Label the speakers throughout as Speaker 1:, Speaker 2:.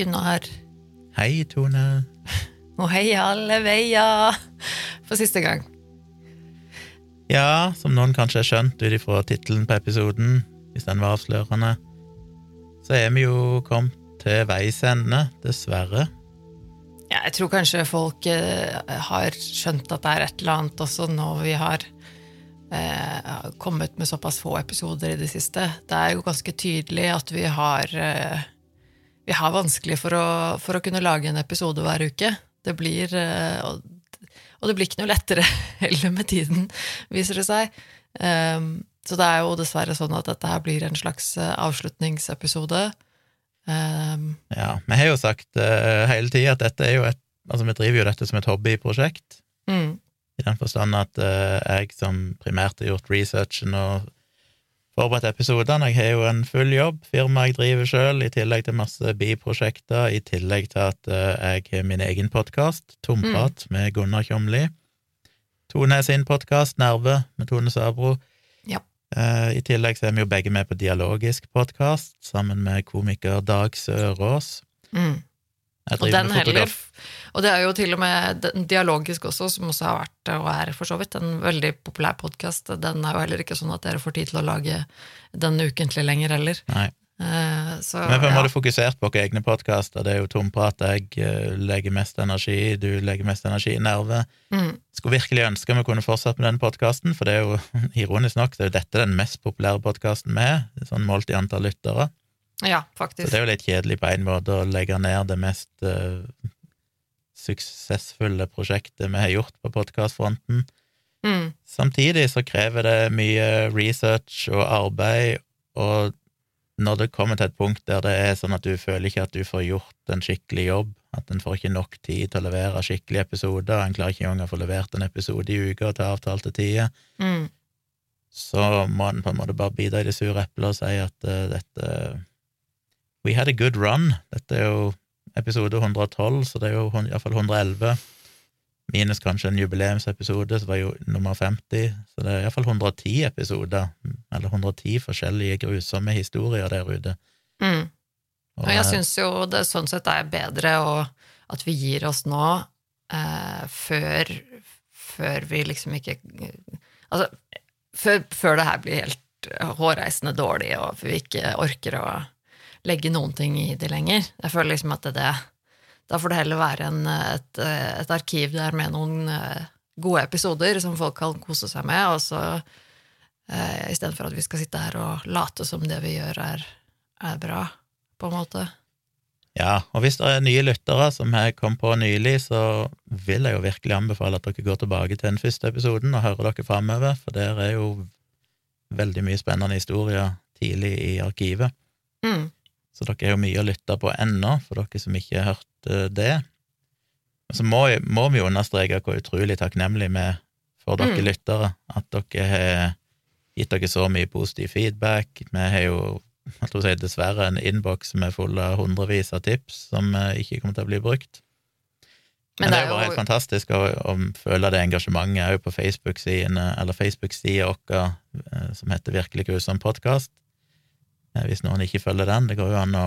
Speaker 1: Gunnar.
Speaker 2: Hei, Tone.
Speaker 1: Og hei alle veier! For siste gang.
Speaker 2: Ja, som noen kanskje har skjønt ut ifra tittelen på episoden, hvis den var avslørende, så er vi jo kommet til veis ende, dessverre.
Speaker 1: Ja, jeg tror kanskje folk eh, har skjønt at det er et eller annet også når vi har eh, kommet med såpass få episoder i det siste. Det er jo ganske tydelig at vi har eh, Vi har vanskelig for å, for å kunne lage en episode hver uke. Det blir eh, og, og det blir ikke noe lettere heller med tiden, viser det seg. Um, så det er jo dessverre sånn at dette her blir en slags eh, avslutningsepisode. Um,
Speaker 2: Ja, vi har jo sagt uh, hele tida at dette er jo et Altså, vi driver jo dette som et hobbyprosjekt,
Speaker 1: mm,
Speaker 2: i den forstand at uh, jeg som primært har gjort researchen og forberedt episodene, jeg har jo en full jobb, firma jeg driver sjøl, i tillegg til masse biprosjekter, i tillegg til at eh, jeg har min egen podkast, Tomprat, med Gunnar Kjomli. Tone sin podkast, Nerve, med Tone Sabro.
Speaker 1: Ja.
Speaker 2: Eh, I tillegg så er vi jo begge med på Dialogisk podkast, sammen med komiker Dag Sørås.
Speaker 1: mm. Og den heller Og det er jo til og med dialogisk også, som også har vært og er for så vidt en veldig populær podkast. Den er jo heller ikke sånn at dere får tid til å lage den ukentlig lenger heller.
Speaker 2: Nei.
Speaker 1: Eh, Så,
Speaker 2: Men hvem
Speaker 1: ja.
Speaker 2: har du fokusert på dere egne podkaster. Det er jo tomprat jeg eh, legger mest energi du legger mest energi i nerve.
Speaker 1: Mm.
Speaker 2: Skulle virkelig ønske vi kunne fortsatt med den podkasten, for det er jo ironisk nok det er jo dette den mest populære podkasten vi har, sånn målt i antall lyttere.
Speaker 1: Ja, faktisk.
Speaker 2: Så det er jo litt kjedelig på en måte å legge ned det mest uh, suksessfulle prosjektet vi har gjort på podkastfronten.
Speaker 1: Mm.
Speaker 2: Samtidig så krever det mye research og arbeid, og når det kommer til et punkt der det er sånn at du føler ikke at du får gjort en skikkelig jobb, at en får ikke nok tid til å levere skikkelige episoder, en klarer ikke engang å få levert en episode i uka til avtalte tider,
Speaker 1: Mm.
Speaker 2: så må en på en måte bare bite i det sure eplet og si at uh, dette We had a good run. Dette er jo episode 112, så det er jo iallfall 111. Minus kanskje en jubileumsepisode, som var jo nummer 50. Så det er iallfall 110 episoder, eller 110 forskjellige grusomme historier der ute.
Speaker 1: Mm.
Speaker 2: Og,
Speaker 1: Og jeg syns jo det sånn sett er bedre å, at vi gir oss nå, eh, før, før vi liksom ikke Altså, før, før det her blir helt hårreisende dårlig, og vi ikke orker å legge noen ting i det lenger. Jeg føler liksom at det, det Da får det heller være en, et, et arkiv der med noen eh, gode episoder som folk kan kose seg med, og så eh, istedenfor at vi skal sitte her og late som det vi gjør, er, er bra, på en måte.
Speaker 2: Ja, og hvis det er nye lyttere som jeg kom på nylig, så vil jeg jo virkelig anbefale at dere går tilbake til den første episoden og hører dere framover, for der er jo veldig mye spennende historier tidlig i arkivet.
Speaker 1: Mm.
Speaker 2: Så dere har jo mye å lytte på ennå, for dere som ikke har hørt eh, det. Og så må, må vi jo understreke hvor utrolig takknemlig vi er for dere
Speaker 1: Mm.
Speaker 2: lyttere, at dere har gitt dere så mye positiv feedback. Vi har jo jeg tror jeg, dessverre en innboks som er full av hundrevis av tips som eh, ikke kommer til å bli brukt. Men, det er jo bare helt fantastisk å, å føle det engasjementet òg på Facebook-sidene, eller Facebook-sida vår eh, som heter Virkelig grusom podkast. Eh, Hvis noen ikke følger den, det går jo an å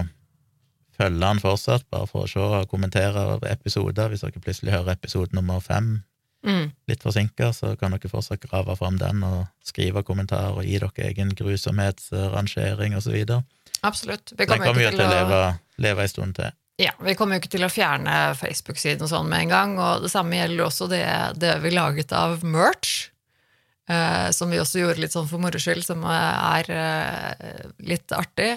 Speaker 2: følge den fortsatt, bare for å se og kommentere episoder. Hvis dere plutselig hører episode nummer fem
Speaker 1: mm.
Speaker 2: litt forsinka, så kan dere fortsatt grave fram den og skrive kommentarer og gi dere egen grusomhetsrangering videre.
Speaker 1: Absolutt. Vi
Speaker 2: Den
Speaker 1: kommer,
Speaker 2: kommer
Speaker 1: jo
Speaker 2: til å, leve, leve en stund til.
Speaker 1: ja, vi kommer jo ikke til å fjerne Facebook-siden og sånn med en gang, og det samme gjelder også det, det vi laget av merch. Eh, som vi også gjorde litt sånn for moro skyld, som er uh, litt artig.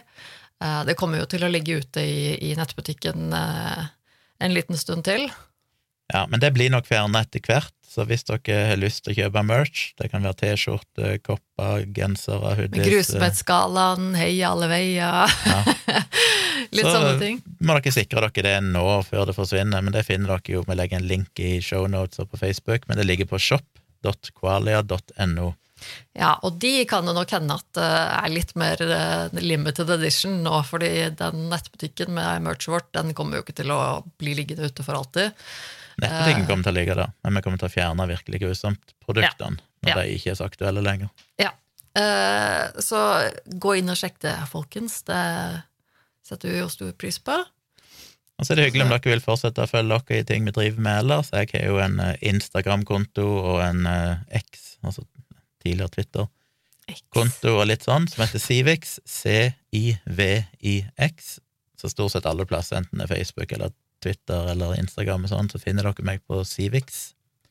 Speaker 1: Uh, det kommer jo til å ligge ute i, i nettbutikken en liten stund til.
Speaker 2: Ja, men det blir nok fjernet etter hvert, så hvis dere har lyst til å kjøpe merch, det kan være T-skjorte, kopper, gensere, hoodies Grusbettskalaen,
Speaker 1: heia hei alle veier. litt
Speaker 2: Så-
Speaker 1: sånne ting.
Speaker 2: må dere sikre dere det nå før det forsvinner, men det finner dere jo. Vi legger en link i shownotes og på Facebook, men det ligger på shop.qualia.no.
Speaker 1: Ja, og de kan det nok hende at det er litt mer eh, limited edition nå, fordi den nettbutikken med merchet vårt, den kommer jo ikke til å bli liggende ute for alltid.
Speaker 2: Nettbutikken kommer til å ligge der, men vi kommer til å fjerne virkelig grusomt-produktene når
Speaker 1: Ja.
Speaker 2: de ikke er så aktuelle lenger.
Speaker 1: Ja. Eh, så gå inn og sjekk det, folkens. Det setter vi jo stor pris på.
Speaker 2: Og så er det hyggelig om dere vil fortsette å følge dere i ting vi driver med ellers. Jeg har jo en eh, Instagram-konto og en eh, X, altså tidligere Twitter-konto og litt sånn, som heter Civix, C-I-V-I-X. Så stort sett alle plasser, enten det er Facebook eller Twitter eller Instagram og sånn, så finner dere meg på Civix.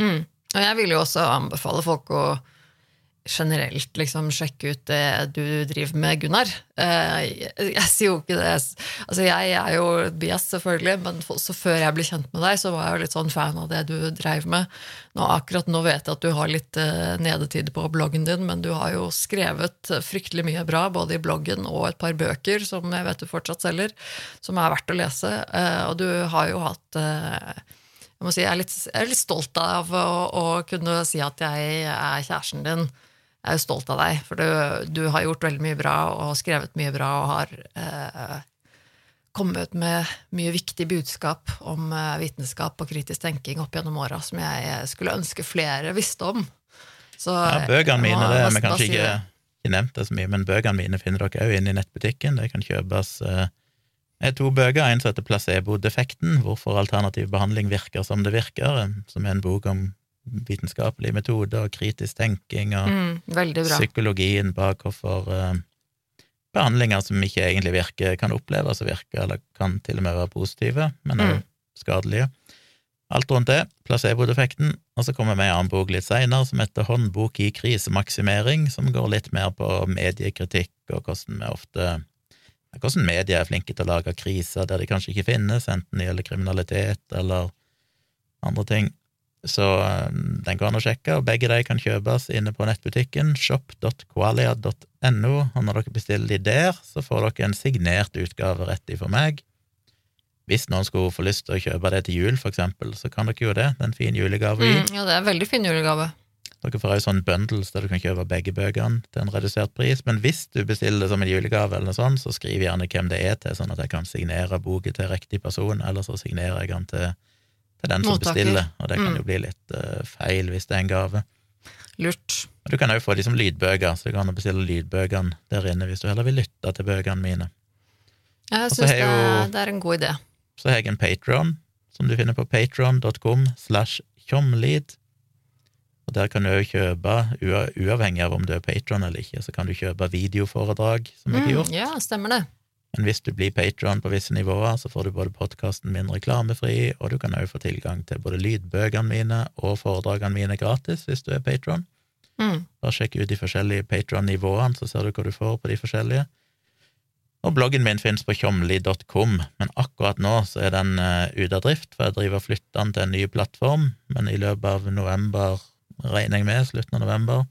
Speaker 1: Mm. Og jeg vil jo også anbefale folk å generelt liksom sjekke ut det du driver med, Gunnar. Eh, jeg, jeg sier jo ikke det Altså, jeg er jo bias, selvfølgelig, men også før jeg ble kjent med deg, så var jeg jo litt sånn fan av det du dreiv med. Nå, akkurat nå vet jeg at du har litt uh, nedetid på bloggen din, men du har jo skrevet fryktelig mye bra, både i bloggen og et par bøker som jeg vet du fortsatt selger, som er verdt å lese. Uh, og du har jo hatt jeg si, jeg er litt, jeg er litt stolt av å, å, kunne si at jeg er kjæresten din jeg er jo stolt av deg, for du, du, har gjort veldig mye bra og skrevet mye bra og har eh, kommet med mye viktig budskap om eh, vitenskap og kritisk tenking opp gjennom åra som jeg skulle ønske flere visste om.
Speaker 2: Så, ja, bøkene mine, det vi kanskje ikke, ikke nevnt det så mye, men bøkene mine finner dere òg inne i nettbutikken. De kan kjøpes eh, to bøker, en som heter Placebo-defekten, hvorfor alternativ behandling virker som det virker, som er en bok om vitenskapelig metoder, og kritisk tenking og
Speaker 1: mm,
Speaker 2: psykologien bak hvorfor uh, behandlinger som ikke egentlig virker, kan oppleves å virke, eller kan til og med være positive, men også mm. skadelige. Alt rundt det, placebo-defekten, og så kommer vi med en annen bok litt seinere som heter Håndbok i krisemaksimering, som går litt mer på mediekritikk og hvordan vi ofte hvordan media er flinke til å lage kriser der de kanskje ikke finnes, enten det gjelder kriminalitet eller andre ting. Så um, den går an å sjekke, og begge de kan kjøpes inne på nettbutikken shop.qualia.no, og når dere bestiller de der, så får dere en signert utgave rett ifra meg. Hvis noen skulle få lyst til å kjøpe det til jul, for eksempel, så kan dere jo det. Det er en fin julegave.
Speaker 1: Mm, ja, det er en veldig fin julegave.
Speaker 2: Dere får òg sånn bundles der du kan kjøpe begge bøkene til en redusert pris, men hvis du bestiller det som en julegave, eller noe sånt, så skriv gjerne hvem det er til, sånn at jeg kan signere boka til riktig person, eller så signerer jeg den til til den som Mottaker. bestiller, og det kan mm. jo bli litt uh, feil hvis det er en gave.
Speaker 1: Lurt.
Speaker 2: Og Du kan òg få de som lydbøker, så du kan bestille lydbøkene der inne hvis du heller vil lytte til bøkene mine.
Speaker 1: Jeg syns det, det, er en god idé.
Speaker 2: Så har jeg en Patron, som du finner på patron.com slash tjomlid. Og der kan du òg kjøpe, uavhengig av om du er patron eller ikke, så kan du kjøpe videoforedrag, som jeg har mm, gjort.
Speaker 1: ja, stemmer det.
Speaker 2: Men hvis du blir patron på visse nivåer, så får du både podkasten min reklamefri, og du kan òg få tilgang til både lydbøkene mine og foredragene mine gratis hvis du er patron. Mm. Bare sjekk ut de forskjellige patron-nivåene, så ser du hva du får på de forskjellige. Og bloggen min finnes på tjomli.com, men akkurat nå så er den uh, ute av drift, for jeg driver og flytter den til en ny plattform, men i løpet av november, regner jeg med, slutten av november,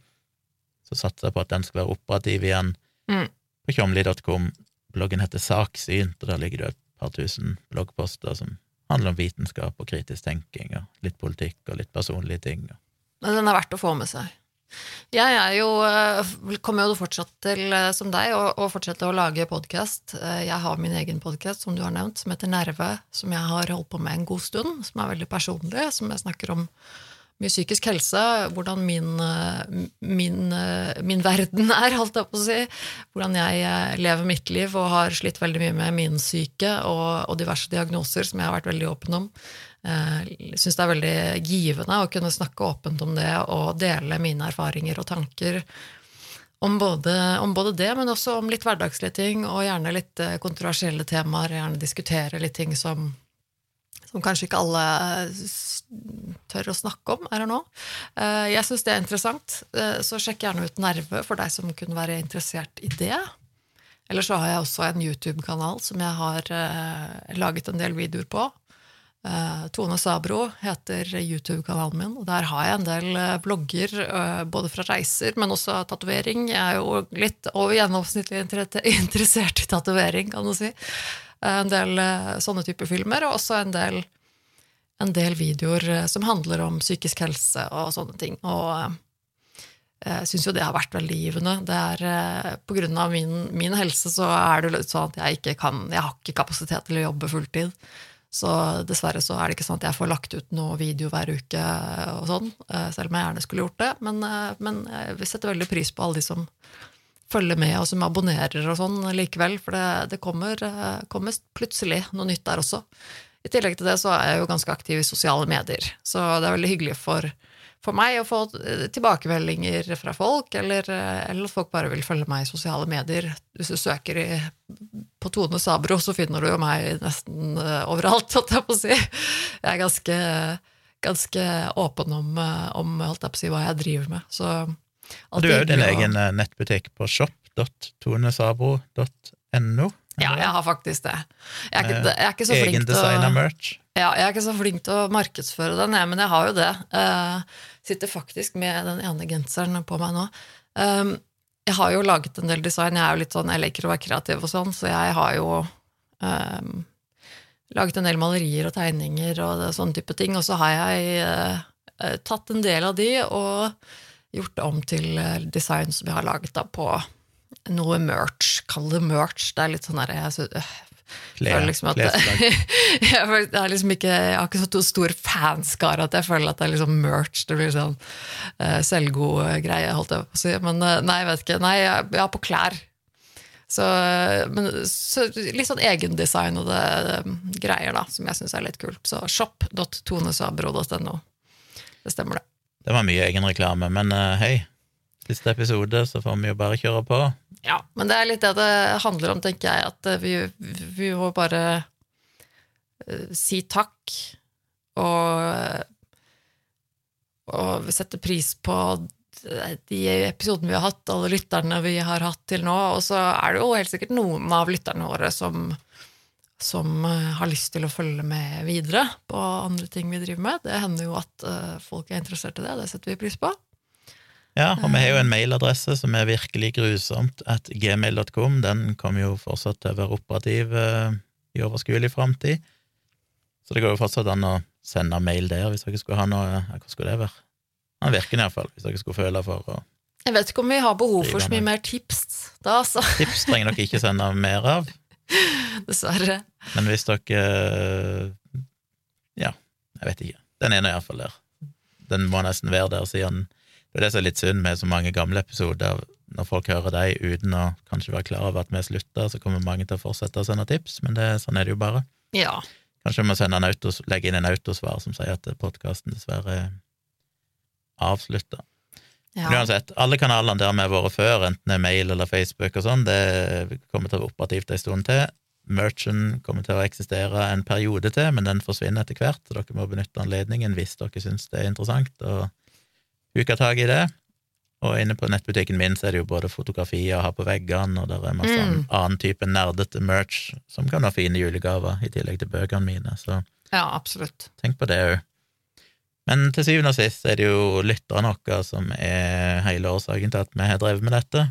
Speaker 2: så satser jeg på at den skal være operativ igjen mm. på tjomli.com. Bloggen heter Saksynt, og der ligger det et par tusen bloggposter som handler om vitenskap og kritisk tenking, og litt politikk og litt personlige ting.
Speaker 1: Den er verdt å få med seg. Jeg er jo, eh, kommer jo fortsatt til, eh, som deg, å fortsette å lage podkast. Eh, jeg har min egen podkast, som du har nevnt, som heter Nerve, som jeg har holdt på med en god stund, som er veldig personlig, som jeg snakker om mye psykisk helse, hvordan min, eh, min, eh, min, verden er, holdt jeg på å si. Hvordan jeg eh, lever mitt liv og har slitt veldig mye med min syke og, og diverse diagnoser som jeg har vært veldig åpen om. Jeg syns det er veldig givende å kunne snakke åpent om det og dele mine erfaringer og tanker om både, om både, det, men også om litt hverdagslige ting, og gjerne litt kontroversielle temaer. Gjerne diskutere litt ting som som kanskje ikke alle tør å snakke om, her og nå. Eh, jeg syns det er interessant, eh, så sjekk gjerne ut Nerve for deg som kunne være interessert i det. Eller så har jeg også en YouTube-kanal som jeg har eh, laget en del videoer på. Tone Sabro heter YouTube-kanalen min, og der har jeg en del blogger både fra reiser, men også tatovering. Jeg er jo litt over gjennomsnittlig interessert i tatovering, kan du si en del eh, sånne typer filmer, og også en del, en del videoer eh, som handler om psykisk helse og sånne ting. Og eh, jeg syns jo det har vært veldig givende. Det er, på grunn av min, min, helse så er det sånn at jeg ikke kan Jeg har ikke kapasitet til å jobbe fulltid. Så dessverre så er det ikke sånn at jeg får lagt ut noe video hver uke, og sånn, selv om jeg gjerne skulle gjort det. Men, men jeg setter veldig pris på alle de som følger med, og som abonnerer og sånn likevel. For det, det kommer, eh, kommer, plutselig noe nytt der også. I tillegg til det så er jeg jo ganske aktiv i sosiale medier, så det er veldig hyggelig for, for meg å få eh, tilbakemeldinger fra folk, eller, eh, eller at folk bare vil følge meg i sosiale medier. Hvis du søker i, på Tone Sabro, så finner du jo meg nesten overalt, holdt jeg på å si. Jeg er ganske, ganske åpen om, om jeg på å si, hva jeg driver med. Så
Speaker 2: du har jo din egen eh, nettbutikk på shop.tonesabro.no.
Speaker 1: Ja, jeg har faktisk det. Jeg er ikke, jeg er ikke så flink til
Speaker 2: Egendesigna
Speaker 1: å
Speaker 2: merch.
Speaker 1: Ja, jeg er ikke så flink til å markedsføre den, jeg, men jeg har jo det. Uh, sitter faktisk med den ene genseren på meg nå. Um, jeg har jo laget en del design, jeg er jo litt sånn, jeg liker å være kreativ og sånn, så jeg har jo um, laget en del malerier og tegninger og sånne type ting, og så har jeg eh, eh, tatt en del av de og gjort om til eh, design som jeg har laget da på noe merch. Kall det merch. Det er litt sånn der, jeg, sy- øh, føler liksom at jeg, er liksom ikke, jeg har ikke så stor fanskare at jeg føler at det er liksom merch. Det blir sånn uh, selvgod greie, holdt jeg på å si. Men uh, nei, jeg vet ikke. Nei, jeg, jeg har på klær. Så, eh, men, så litt sånn egendesign og det, det, greier, da, som jeg syns er litt kult. Så shop.tonesabro.no. Det stemmer, det.
Speaker 2: Det var mye egenreklame, men eh, hei, siste episode, så får vi jo bare kjøre på.
Speaker 1: Ja, men det er litt det det handler om, tenker jeg, at eh, vi, vi må bare uh, si takk og, og sette pris på de episodene vi har hatt, alle lytterne vi har hatt til nå, og så er det jo helt sikkert noen av lytterne våre som, som eh, har lyst til å følge med videre på andre ting vi driver med. Det hender jo at eh, folk er interessert i det, det setter vi pris på.
Speaker 2: Ja, og vi har jo en mailadresse som er virkelig grusomt, at gmail.com. Den kommer jo fortsatt til å være operativ eh, i overskuelig framtid. Så det går jo fortsatt an å sende mail der hvis dere skulle ha noe Hva skulle det være? Han virker iallfall, hvis dere skulle føle for å
Speaker 1: Jeg vet ikke om vi har behov for så mye mer tips da, altså.
Speaker 2: Tips trenger dere ikke sende mer av,
Speaker 1: Dessverre.
Speaker 2: Men hvis dere Ja, jeg vet ikke. Den ene er iallfall der. Den må nesten være der, siden det er det som er litt synd med så mange gamle episoder. Når folk hører deg uten å kanskje være klar over at vi slutter, så kommer mange til å fortsette å sende tips, men det, sånn er det jo bare.
Speaker 1: Ja.
Speaker 2: Kanskje vi må sende en autos, legge inn en autosvar som sier at podkasten dessverre er avslutta.
Speaker 1: ja.
Speaker 2: Uansett, alle kanalene der vi har vært før, enten det er mail eller Facebook og sånn, det kommer til å være operativt en stund til. Merchen kommer til å eksistere en periode til, men den forsvinner etter hvert, så dere må benytte anledningen hvis dere syns det er interessant, og huke tak i det. Og inne på nettbutikken min så er det jo både fotografier å ha på veggene, og det er masse
Speaker 1: Mm.
Speaker 2: annen, annen type nerdete merch som kan ha fine julegaver, i tillegg til bøkene mine, så
Speaker 1: ja, absolutt.
Speaker 2: Tenk på det òg. Men til syvende og sist er det jo lytterne våre som er hele årsaken til at vi har drevet med dette.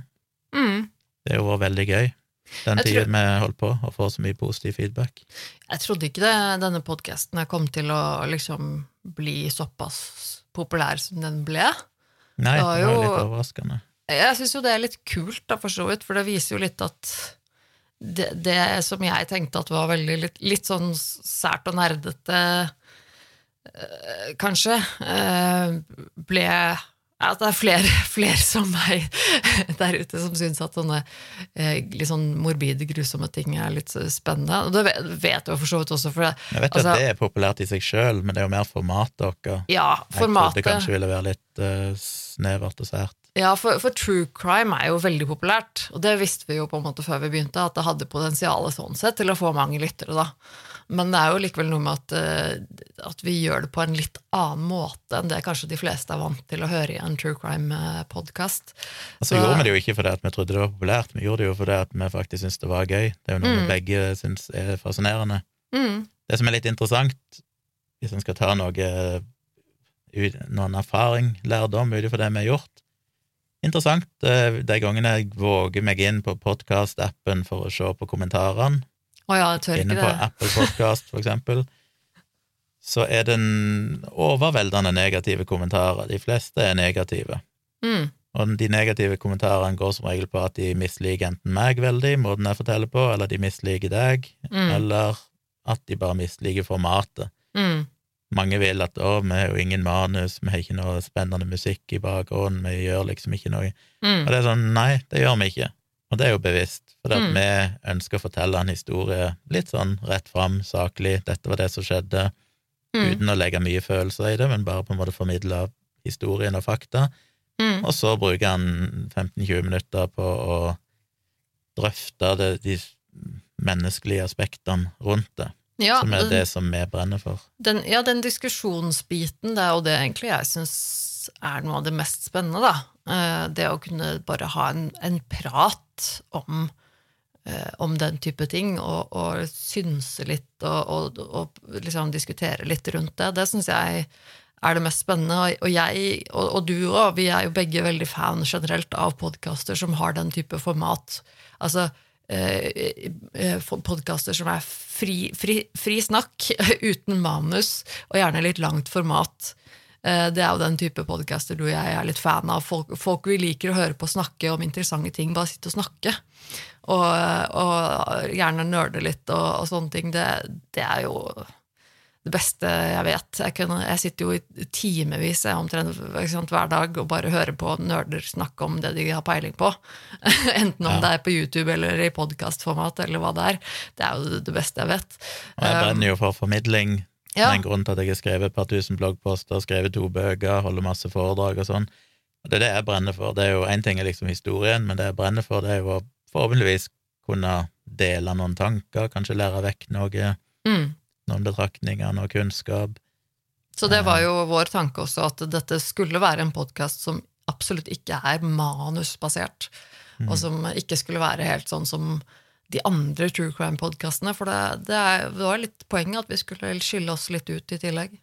Speaker 1: Mm.
Speaker 2: Det har jo vært veldig gøy, den tida vi holdt på, og får så mye positiv feedback.
Speaker 1: Jeg trodde ikke det, denne podkasten kom til å liksom bli såpass populær som den ble.
Speaker 2: Nei,
Speaker 1: Det var
Speaker 2: jo- litt overraskende.
Speaker 1: Jeg syns jo det er litt kult, da, for så vidt, for det viser jo litt at det, det som jeg tenkte at var veldig litt, litt sånn sært og nerdete, eh, kanskje, eh, ble at det er flere, flere som meg der ute som syns at sånne eh, litt sånn morbide, grusomme ting er litt spennende. Og det vet- jeg for så vidt også, for det,
Speaker 2: Jeg vet jo
Speaker 1: Altså-
Speaker 2: at det er populært i seg sjøl, men det er jo mer formatet deres.
Speaker 1: ja,
Speaker 2: Jeg trodde
Speaker 1: det
Speaker 2: kanskje ville være litt uh, snevert og sært.
Speaker 1: Ja, for, for true crime er jo veldig populært, og det visste vi jo på en måte før vi begynte, at det hadde potensial sånn sett til å få mange lyttere, da. Men det er jo likevel noe med at, eh, at vi gjør det på en litt annen måte enn det kanskje de fleste er vant til å høre i en true crime-podkast.
Speaker 2: Altså gjorde vi det jo ikke fordi at vi trodde det var populært, vi gjorde det jo fordi at vi faktisk syntes det var gøy. Det er jo noe vi
Speaker 1: Mm.
Speaker 2: begge syns er fascinerende.
Speaker 1: Mm.
Speaker 2: Det som er litt interessant, hvis en skal ta noe noen erfaring, lærdom, ut ifra det vi har gjort Interessant eh, de gangene jeg våger meg inn på podkast-appen for å se på kommentarene,
Speaker 1: oh ja,
Speaker 2: inne på. Apple Podcast, for eksempel, så er det overveldende negative kommentarer. De fleste er negative.
Speaker 1: Mm.
Speaker 2: Og de negative kommentarene går som regel på at de misliker enten meg veldig, måten jeg forteller på, eller de misliker deg,
Speaker 1: Mm.
Speaker 2: eller at de bare misliker formatet.
Speaker 1: Mm.
Speaker 2: Mange vil at å, vi har jo ingen manus, vi har ikke noe spennende musikk i bakgrunnen, vi gjør liksom ikke noe
Speaker 1: Mm.
Speaker 2: Og det er sånn, nei, det gjør vi ikke. Og det er jo bevisst, for
Speaker 1: Mm.
Speaker 2: vi ønsker å fortelle en historie litt sånn rett fram, saklig. Dette var det som skjedde,
Speaker 1: Mm.
Speaker 2: uten å legge mye følelser i det, men bare på en måte formidle historien og fakta.
Speaker 1: Mm.
Speaker 2: Og så bruker han 15-20 minutter på å drøfte det, de menneskelige aspektene rundt det,
Speaker 1: Ja,
Speaker 2: som er det som vi brenner for.
Speaker 1: Den, ja, den diskusjonsbiten, det er jo det egentlig jeg syns er noe av det mest spennende, da. Eh, Det å kunne bare ha en, en prat om, eh, om den type ting, og, og synse litt og, og, og liksom diskutere litt rundt det. Det syns jeg er det mest spennende. Og- jeg, og, og du òg, vi er jo begge veldig fan generelt av podkaster som har den type format. Altså podkaster som er fri, fri, fri snakk, uten manus, og gjerne litt langt format. Eh, Det er jo den type podkaster du og jeg er litt fan av. Folk, folk vi liker å høre på snakke om interessante ting, bare sitte og snakke. Og, og gjerne nerde litt og, og sånne ting. Det, det er jo det beste jeg vet. Jeg, kunne, jeg sitter jo i timevis omtrent sant, hver dag og bare hører på nerder snakke om det de har peiling på. Enten om
Speaker 2: Ja.
Speaker 1: det er på YouTube eller i podkastformat eller hva det er. Det er jo det beste jeg vet.
Speaker 2: Og jeg brenner jo for formidling.
Speaker 1: Ja.
Speaker 2: Det er en grunn til at jeg har skrevet et par tusen bloggposter, skrevet to bøker, holder masse foredrag og sånn. Og det er det jeg brenner for. Det er jo Én ting er liksom historien, men det jeg brenner for, det er jo å forhåpentligvis kunne dele noen tanker, kanskje lære vekk noe,
Speaker 1: Mm.
Speaker 2: Noen betraktninger, noe kunnskap.
Speaker 1: Så det var jo vår tanke også, at dette skulle være en podkast som absolutt ikke er manusbasert,
Speaker 2: Mm.
Speaker 1: og som ikke skulle være helt sånn som de andre true crime-podkastene, for det, det, er, det var litt poenget at vi skulle skille oss litt ut i tillegg.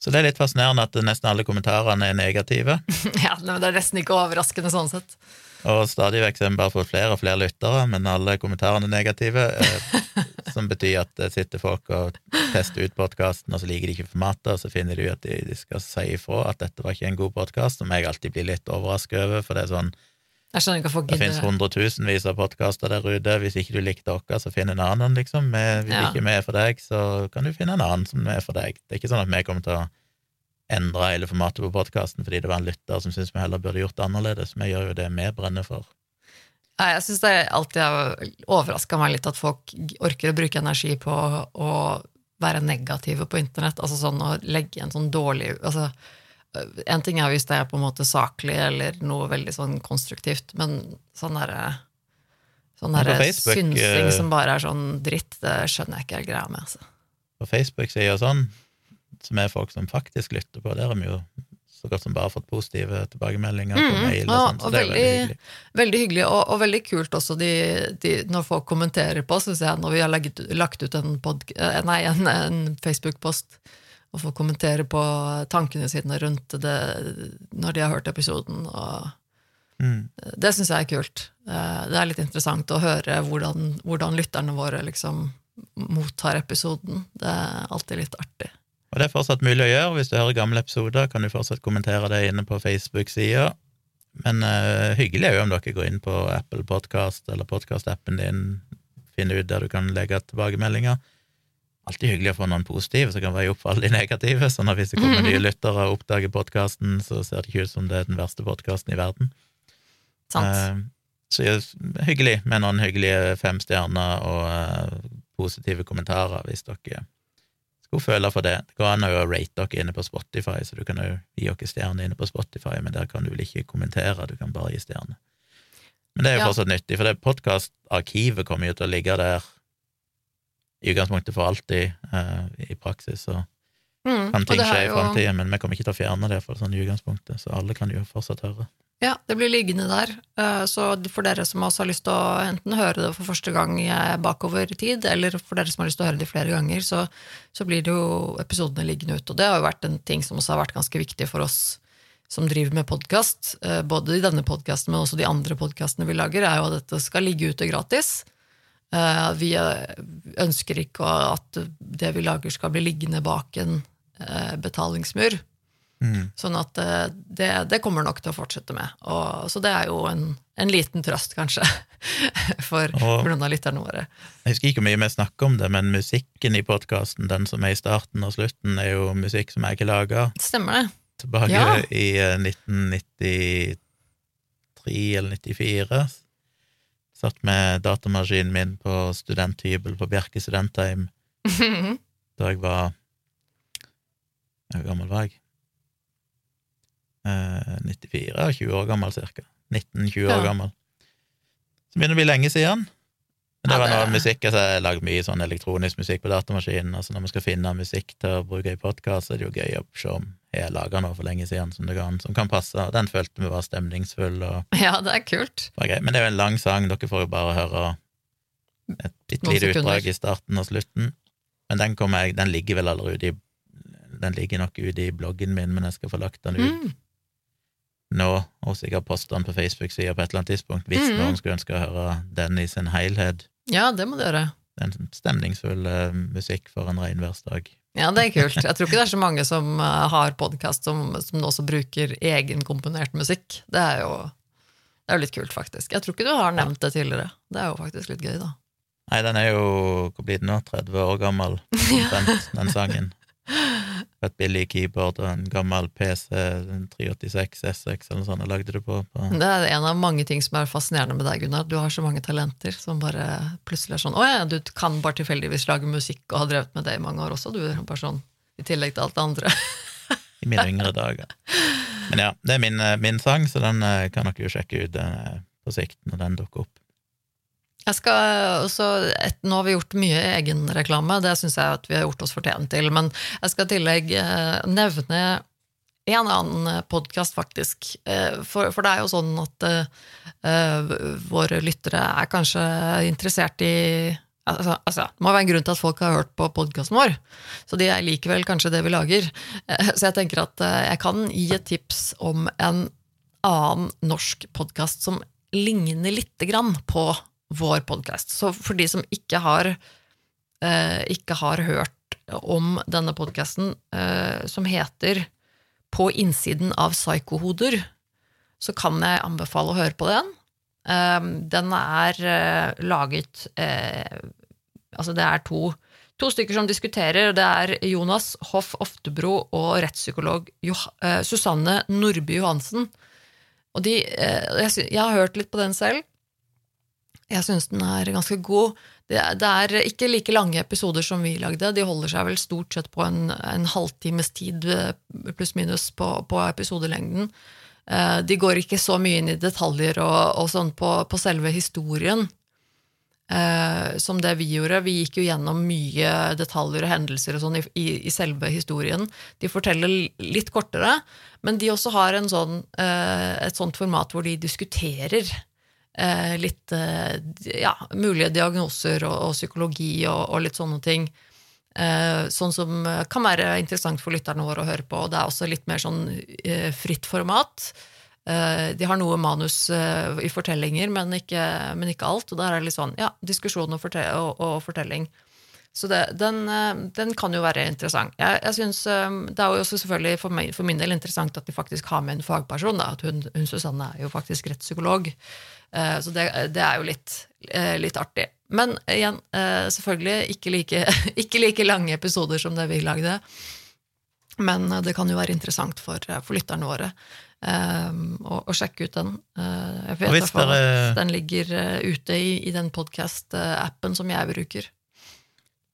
Speaker 2: Så det er litt fascinerende at nesten alle kommentarene er negative,
Speaker 1: ja, men Det er nesten ikke overraskende sånn sett.
Speaker 2: og stadig vekk har vi bare fått flere og flere lyttere, men alle kommentarene er negative, eh, som betyr at det sitter folk og tester ut podkasten, og så liker de ikke formatet, og så finner de ut at de, skal si ifra at dette var ikke en god podkast, som jeg alltid blir litt overrasket over, for det er sånn Det finnes hundretusenvis av podkaster der ute. Hvis ikke du likte oss, så finn en annen, liksom. Hvis
Speaker 1: Ja.
Speaker 2: ikke vi er for deg, så kan du finne en annen som er for deg. Det er ikke sånn at vi kommer til å endre hele formatet på podkasten fordi det var en lytter som syntes vi heller burde gjort det annerledes. Vi gjør jo det vi brenner for.
Speaker 1: Nei, jeg syns det alltid har overraska meg litt at folk orker å bruke energi på å være negative på internett. Altså sånn å legge en sånn dårlig altså, En ting er hvis det er på en måte saklig eller noe veldig sånn konstruktivt, men sånn derre Sånn
Speaker 2: Facebook,
Speaker 1: synsing
Speaker 2: eh,
Speaker 1: som bare er sånn dritt, det skjønner jeg ikke helt greia med. Altså.
Speaker 2: På Facebook-sida sånn, som er folk som faktisk lytter på, der er vi jo så godt som bare fått positive tilbakemeldinger på
Speaker 1: Mm,
Speaker 2: mail og
Speaker 1: ja,
Speaker 2: sånn, så
Speaker 1: og
Speaker 2: det er veldig
Speaker 1: veldig-
Speaker 2: hyggelig.
Speaker 1: Veldig hyggelig, og, og veldig kult også de, de, når folk kommenterer på, oss, jeg, når vi har lagt, lagt ut en, eh, en, en Facebook-post, og får kommentere på tankene sine rundt det når de har hørt episoden. Og
Speaker 2: Mm.
Speaker 1: det syns jeg er kult. Eh, Det er litt interessant å høre hvordan, hvordan lytterne våre liksom mottar episoden. Det er alltid litt artig.
Speaker 2: Og det er fortsatt mulig å gjøre. Hvis du hører gamle episoder, kan du fortsatt kommentere det inne på Facebook-sida. Men uh, hyggelig er jo om dere går inn på Apple Podcast eller podkastappen din, finner ut der du kan legge tilbakemeldinger. Alltid hyggelig å få noen positive, som kan veie opp for alle de negative. Sånn at hvis det kommer nye lyttere og oppdager podkasten, så ser det ikke ut som det er den verste podkasten i verden.
Speaker 1: Sant?
Speaker 2: Uh, Så hyggelig med noen hyggelige fem stjerner og uh, positive kommentarer hvis dere skulle føle for det. Det går an å rate dere inne på Spotify, så du kan jo gi dere stjerner inne på Spotify, men der kan du vel ikke kommentere, du kan bare gi stjerner. Men det er jo
Speaker 1: Ja.
Speaker 2: fortsatt nyttig, for det podkastarkivet kommer jo til å ligge der i utgangspunktet for alltid, uh, i praksis, så
Speaker 1: Mm,
Speaker 2: kan ting skje i framtida, men vi kommer ikke til å fjerne det for sånn i utgangspunktet, så alle kan jo fortsatt høre.
Speaker 1: Ja, det blir liggende der. Eh, Så for dere som også har lyst til å enten høre det for første gang eh, bakover i tid, eller for dere som har lyst til å høre det flere ganger, så, så blir det jo episodene liggende ute. Og det har jo vært en ting som også har vært ganske viktig for oss som driver med podkast. Både i denne podkasten, men også de andre podkastene vi lager, er jo at dette skal ligge ute gratis. Eh, Vi eh, ønsker ikke at det vi lager skal bli liggende bak en eh, betalingsmur.
Speaker 2: Mm.
Speaker 1: Sånn at eh, det, det kommer nok til å fortsette med. Og, så det er jo en, en liten trøst, kanskje, for
Speaker 2: blant
Speaker 1: noen av lytterne våre.
Speaker 2: Jeg husker ikke hvor mye vi snakker om det, men musikken i podkasten, den som er i starten og slutten, er jo musikk som jeg ikke laga
Speaker 1: Stemmer det?
Speaker 2: tilbake
Speaker 1: Ja.
Speaker 2: i eh, 1993 eller 94. Satt med datamaskinen min på studenthybel på Bjerke studentheim da jeg var Hvor gammel var jeg? Eh, 94, 20 år gammel cirka. 19-20 år
Speaker 1: Ja.
Speaker 2: gammel. Så begynner det å bli lenge siden. Men det var noe musikk, altså Jeg har lagd mye sånn elektronisk musikk på datamaskinen. Altså Når vi skal finne musikk til å bruke i podkast, er det jo gøy å se om jeg har laga noe for lenge siden som, det kan, som kan passe. Den følte vi var stemningsfull og
Speaker 1: Ja, det er kult.
Speaker 2: Men det er jo en lang sang, dere får jo bare høre et bitte lite utdrag i starten og slutten. Men den, jeg, den ligger vel allerede i Den ligger nok ute i bloggen min, men jeg skal få lagt den ut
Speaker 1: Mm.
Speaker 2: Nå, og sikkert poste den på Facebook-sida på et eller annet tidspunkt, hvis
Speaker 1: Mhm.
Speaker 2: noen skulle ønske å høre den i sin helhet.
Speaker 1: Ja, det må du gjøre.
Speaker 2: Det er en stemningsfull uh, musikk for en regnværsdag.
Speaker 1: Ja, det er kult. Jeg tror ikke det er så mange som uh, har podkast som, som også bruker egenkomponert musikk. Det er jo det er jo litt kult, faktisk. Jeg tror ikke du har nevnt det tidligere. Det er jo faktisk litt gøy, da.
Speaker 2: Nei, den er jo Hvor blir den nå? 30 år gammel, omtrent, den sangen. Et billig keyboard og en gammel PC, en 386 SX eller noe sånt, jeg lagde det på. på.
Speaker 1: Det er en av mange ting som er fascinerende med deg, Gunnar. Du har så mange talenter som bare plutselig er sånn Å ja, du kan bare tilfeldigvis lage musikk og har drevet med det i mange år også, du. Bare sånn, I tillegg til alt det andre.
Speaker 2: i mine yngre dager. Men ja, det er min, eh, min sang, så den eh, kan dere jo sjekke ut eh, på sikt når den dukker opp.
Speaker 1: Jeg skal også, et, Nå har vi gjort mye egenreklame, det syns jeg at vi har gjort oss fortjent til. Men jeg skal i tillegg eh, nevne en annen podkast, faktisk. Eh, for, for det er jo sånn at eh, våre lyttere er kanskje interessert i Altså, altså, Det må være en grunn til at folk har hørt på podkasten vår, så de liker vel kanskje det vi lager. Eh, Så jeg tenker at eh, jeg kan gi et tips om en annen norsk podkast som ligner lite grann på vår podkast. Så for de som ikke har, eh, ikke har hørt om denne podkasten, eh, som heter På innsiden av psykohoder, så kan jeg anbefale å høre på den. Eh, den er eh, laget eh, Altså, det er to, to stykker som diskuterer. Det er Jonas Hoff Oftebro og rettspsykolog Joh- eh, Susanne Nordby Johansen. Og de, jeg har hørt litt på den selv. Jeg syns den er ganske god. Det, det er ikke like lange episoder som vi lagde. De holder seg vel stort sett på en, en halvtimes tid, eh, pluss minus, på, på episodelengden. Eh, De går ikke så mye inn i detaljer og, og sånn på, på selve historien eh, som det vi gjorde. Vi gikk jo gjennom mye detaljer og hendelser og sånn i, i, i selve historien. De forteller litt kortere, men de også har sånn, et sånt format hvor de diskuterer eh, litt eh, ja, mulige diagnoser og, og psykologi og, og litt sånne ting. Eh, sånn som eh, kan være interessant for lytterne våre å høre på. Og det er også litt mer sånn eh, fritt format. Eh, de har noe manus i fortellinger, men ikke, men ikke alt. Og der er det litt sånn ja, diskusjon og, forte og, og fortelling. Så det, den, den kan jo være interessant. Jeg, jeg synes, Det er jo også selvfølgelig for, meg, for min del interessant at de faktisk har med en fagperson. Da, at hun, hun Susanne er jo faktisk rettspsykolog. Eh, Så det, det er jo litt, eh, litt artig. Men igjen, eh, selvfølgelig ikke like, ikke like lange episoder som det vi lagde. Men det kan jo være interessant for, for lytterne våre å, sjekke ut den. Jeg vet
Speaker 2: dere-
Speaker 1: at den ligger ute i, i den podkast-appen som jeg bruker.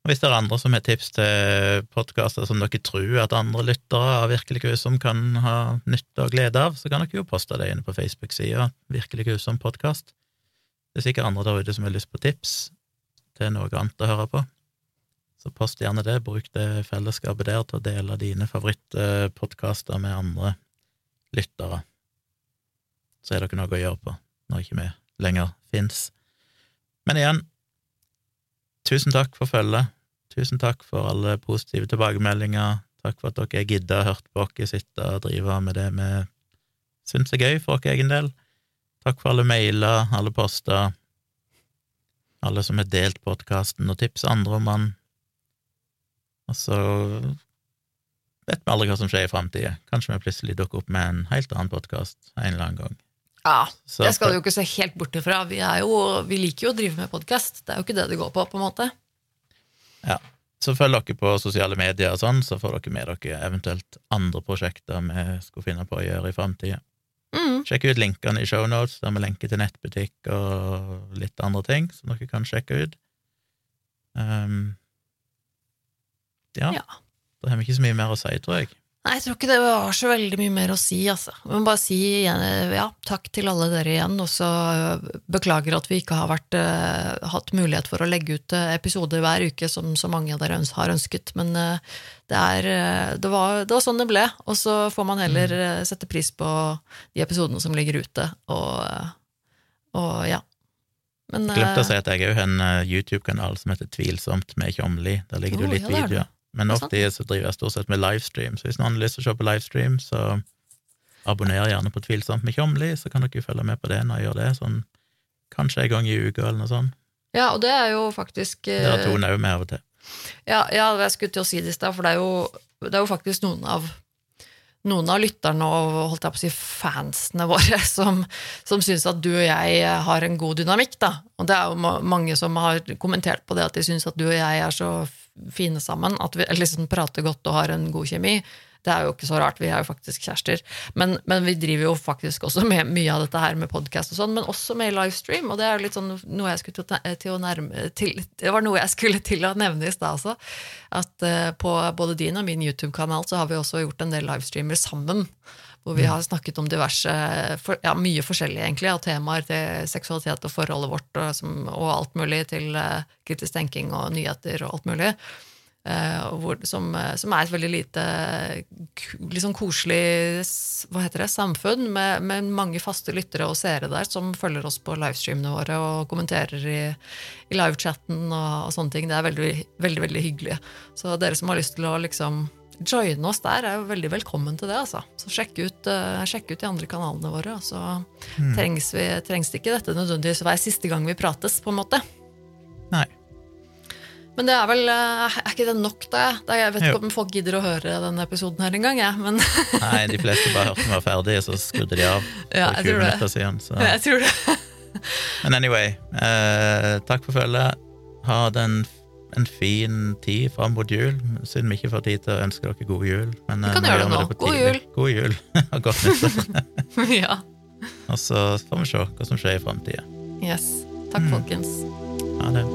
Speaker 2: Og hvis det er andre som har tips til podkaster som dere tror at andre lyttere av Virkelig grusom kan ha nytte og glede av, så kan dere jo poste det inne på Facebook-sida Virkelig grusom podkast. Det er sikkert andre der ute som har lyst på tips til noe annet å høre på. Så post gjerne det. Bruk det fellesskapet der til å dele dine favorittpodkaster med andre lyttere. Så er dere noe å gjøre på når ikke vi lenger fins. Men igjen, tusen takk for følget. Tusen takk for alle positive tilbakemeldinger. Takk for at dere gidda å hørt på oss sitte og drive med det vi syns er gøy for vår egen del. Takk for alle mailer, alle poster, alle som har delt podkasten og tipsa andre om den. Og så vet vi aldri hva som skjer i framtida. Kanskje vi plutselig dukker opp med en helt annen podkast en eller annen gang.
Speaker 1: Ja,
Speaker 2: Så
Speaker 1: det skal du jo ikke se helt bort ifra. Vi, jo, vi liker jo å drive med podkast. Det er jo ikke det det går på, på en måte.
Speaker 2: Ja. Så følg dere på sosiale medier og sånn, så får dere med dere eventuelt andre prosjekter vi skulle finne på å gjøre i framtida.
Speaker 1: Mm.
Speaker 2: Sjekk ut linkene i shownotes, der vi lenker til nettbutikk og litt andre ting som dere kan sjekke ut. Um, ja,
Speaker 1: Ja.
Speaker 2: da har vi ikke så mye mer å si, tror jeg.
Speaker 1: Nei, jeg tror ikke det var så veldig mye mer å si, altså. Men bare si ja, takk til alle dere igjen, og så øh, beklager at vi ikke har vært, øh, hatt mulighet for å legge ut øh, episoder hver uke, som så mange av dere har ønsket. Men det, er, det, var, det var sånn det ble, og så får man heller øh, sette pris på de episodene som ligger ute, og, og ja. Men
Speaker 2: Glemte å si at jeg òg har en YouTube-kanal som heter Tvilsomt med Tjomli. Der ligger det jo litt
Speaker 1: ja,
Speaker 2: videoer. Men
Speaker 1: er
Speaker 2: tida så driver jeg stort sett med livestream, så hvis noen har lyst til å se på livestream, så abonner gjerne på Tvilsomt med Tjomli, så kan dere følge med på det når jeg gjør det, sånn kanskje en gang i uka eller noe sånt.
Speaker 1: ja, og det er jo faktisk
Speaker 2: Det har
Speaker 1: øh,
Speaker 2: Tone òg med av og til.
Speaker 1: Ja, ja, jeg skulle til å si det i stad, for det er, jo, det er jo faktisk noen av noen av lytterne og holdt jeg på å si fansene våre som, som syns at du og jeg har en god dynamikk. da. Og det er jo mange som har kommentert på det, at de syns at du og jeg er så fine sammen. At vi liksom prater godt og har en god kjemi. Det er jo ikke så rart, vi er jo faktisk kjærester. Men, men vi driver jo faktisk også med mye av dette her med podkast og sånn, men også med livestream. Og det er jo litt sånn noe jeg skulle til, å- nærme til, Det var noe jeg skulle til å nevne i stad også. At uh, på både din og min YouTube-kanal så har vi også gjort en del livestreamer sammen. Hvor vi har snakket om diverse, for, ja, mye forskjellig egentlig, av temaer til seksualitet og forholdet vårt, og, som, og alt mulig, til uh, kritisk tenking og nyheter og alt mulig. Uh, hvor, som, eh, som er et veldig lite liksom koselig hva heter det, samfunn med, med mange faste lyttere og seere der som følger oss på livestreamene våre og kommenterer i, i livechatten og, og sånne ting. Det er veldig, veldig, veldig hyggelig. Så dere som har lyst til å liksom joine oss der, er jo veldig velkommen til det. altså. Så sjekk ut, uh, sjekk ut de andre kanalene våre. Så trengs, vi, trengs det ikke dette nødvendigvis hver siste gang vi prates, på en måte.
Speaker 2: Nei.
Speaker 1: Men det er vel eh, Er ikke det nok, da? Jeg vet
Speaker 2: Jo.
Speaker 1: ikke om folk gidder å høre denne episoden her engang, jeg. Men
Speaker 2: Nei, de fleste bare hørte den var ferdig, og så skrudde de av
Speaker 1: Ja, jeg tror det.
Speaker 2: siden.
Speaker 1: Jeg tror det.
Speaker 2: Men anyway, eh, takk for følget. Ha den en fin tid fram mot jul, siden vi ikke får tid til å ønske dere god jul. Men,
Speaker 1: Vi
Speaker 2: eh,
Speaker 1: kan gjøre det nå.
Speaker 2: Det
Speaker 1: God jul.
Speaker 2: God jul. Og godt nyttår.
Speaker 1: ja.
Speaker 2: Og så får vi se hva som skjer i framtida.
Speaker 1: Yes. Takk, folkens.
Speaker 2: Ha det.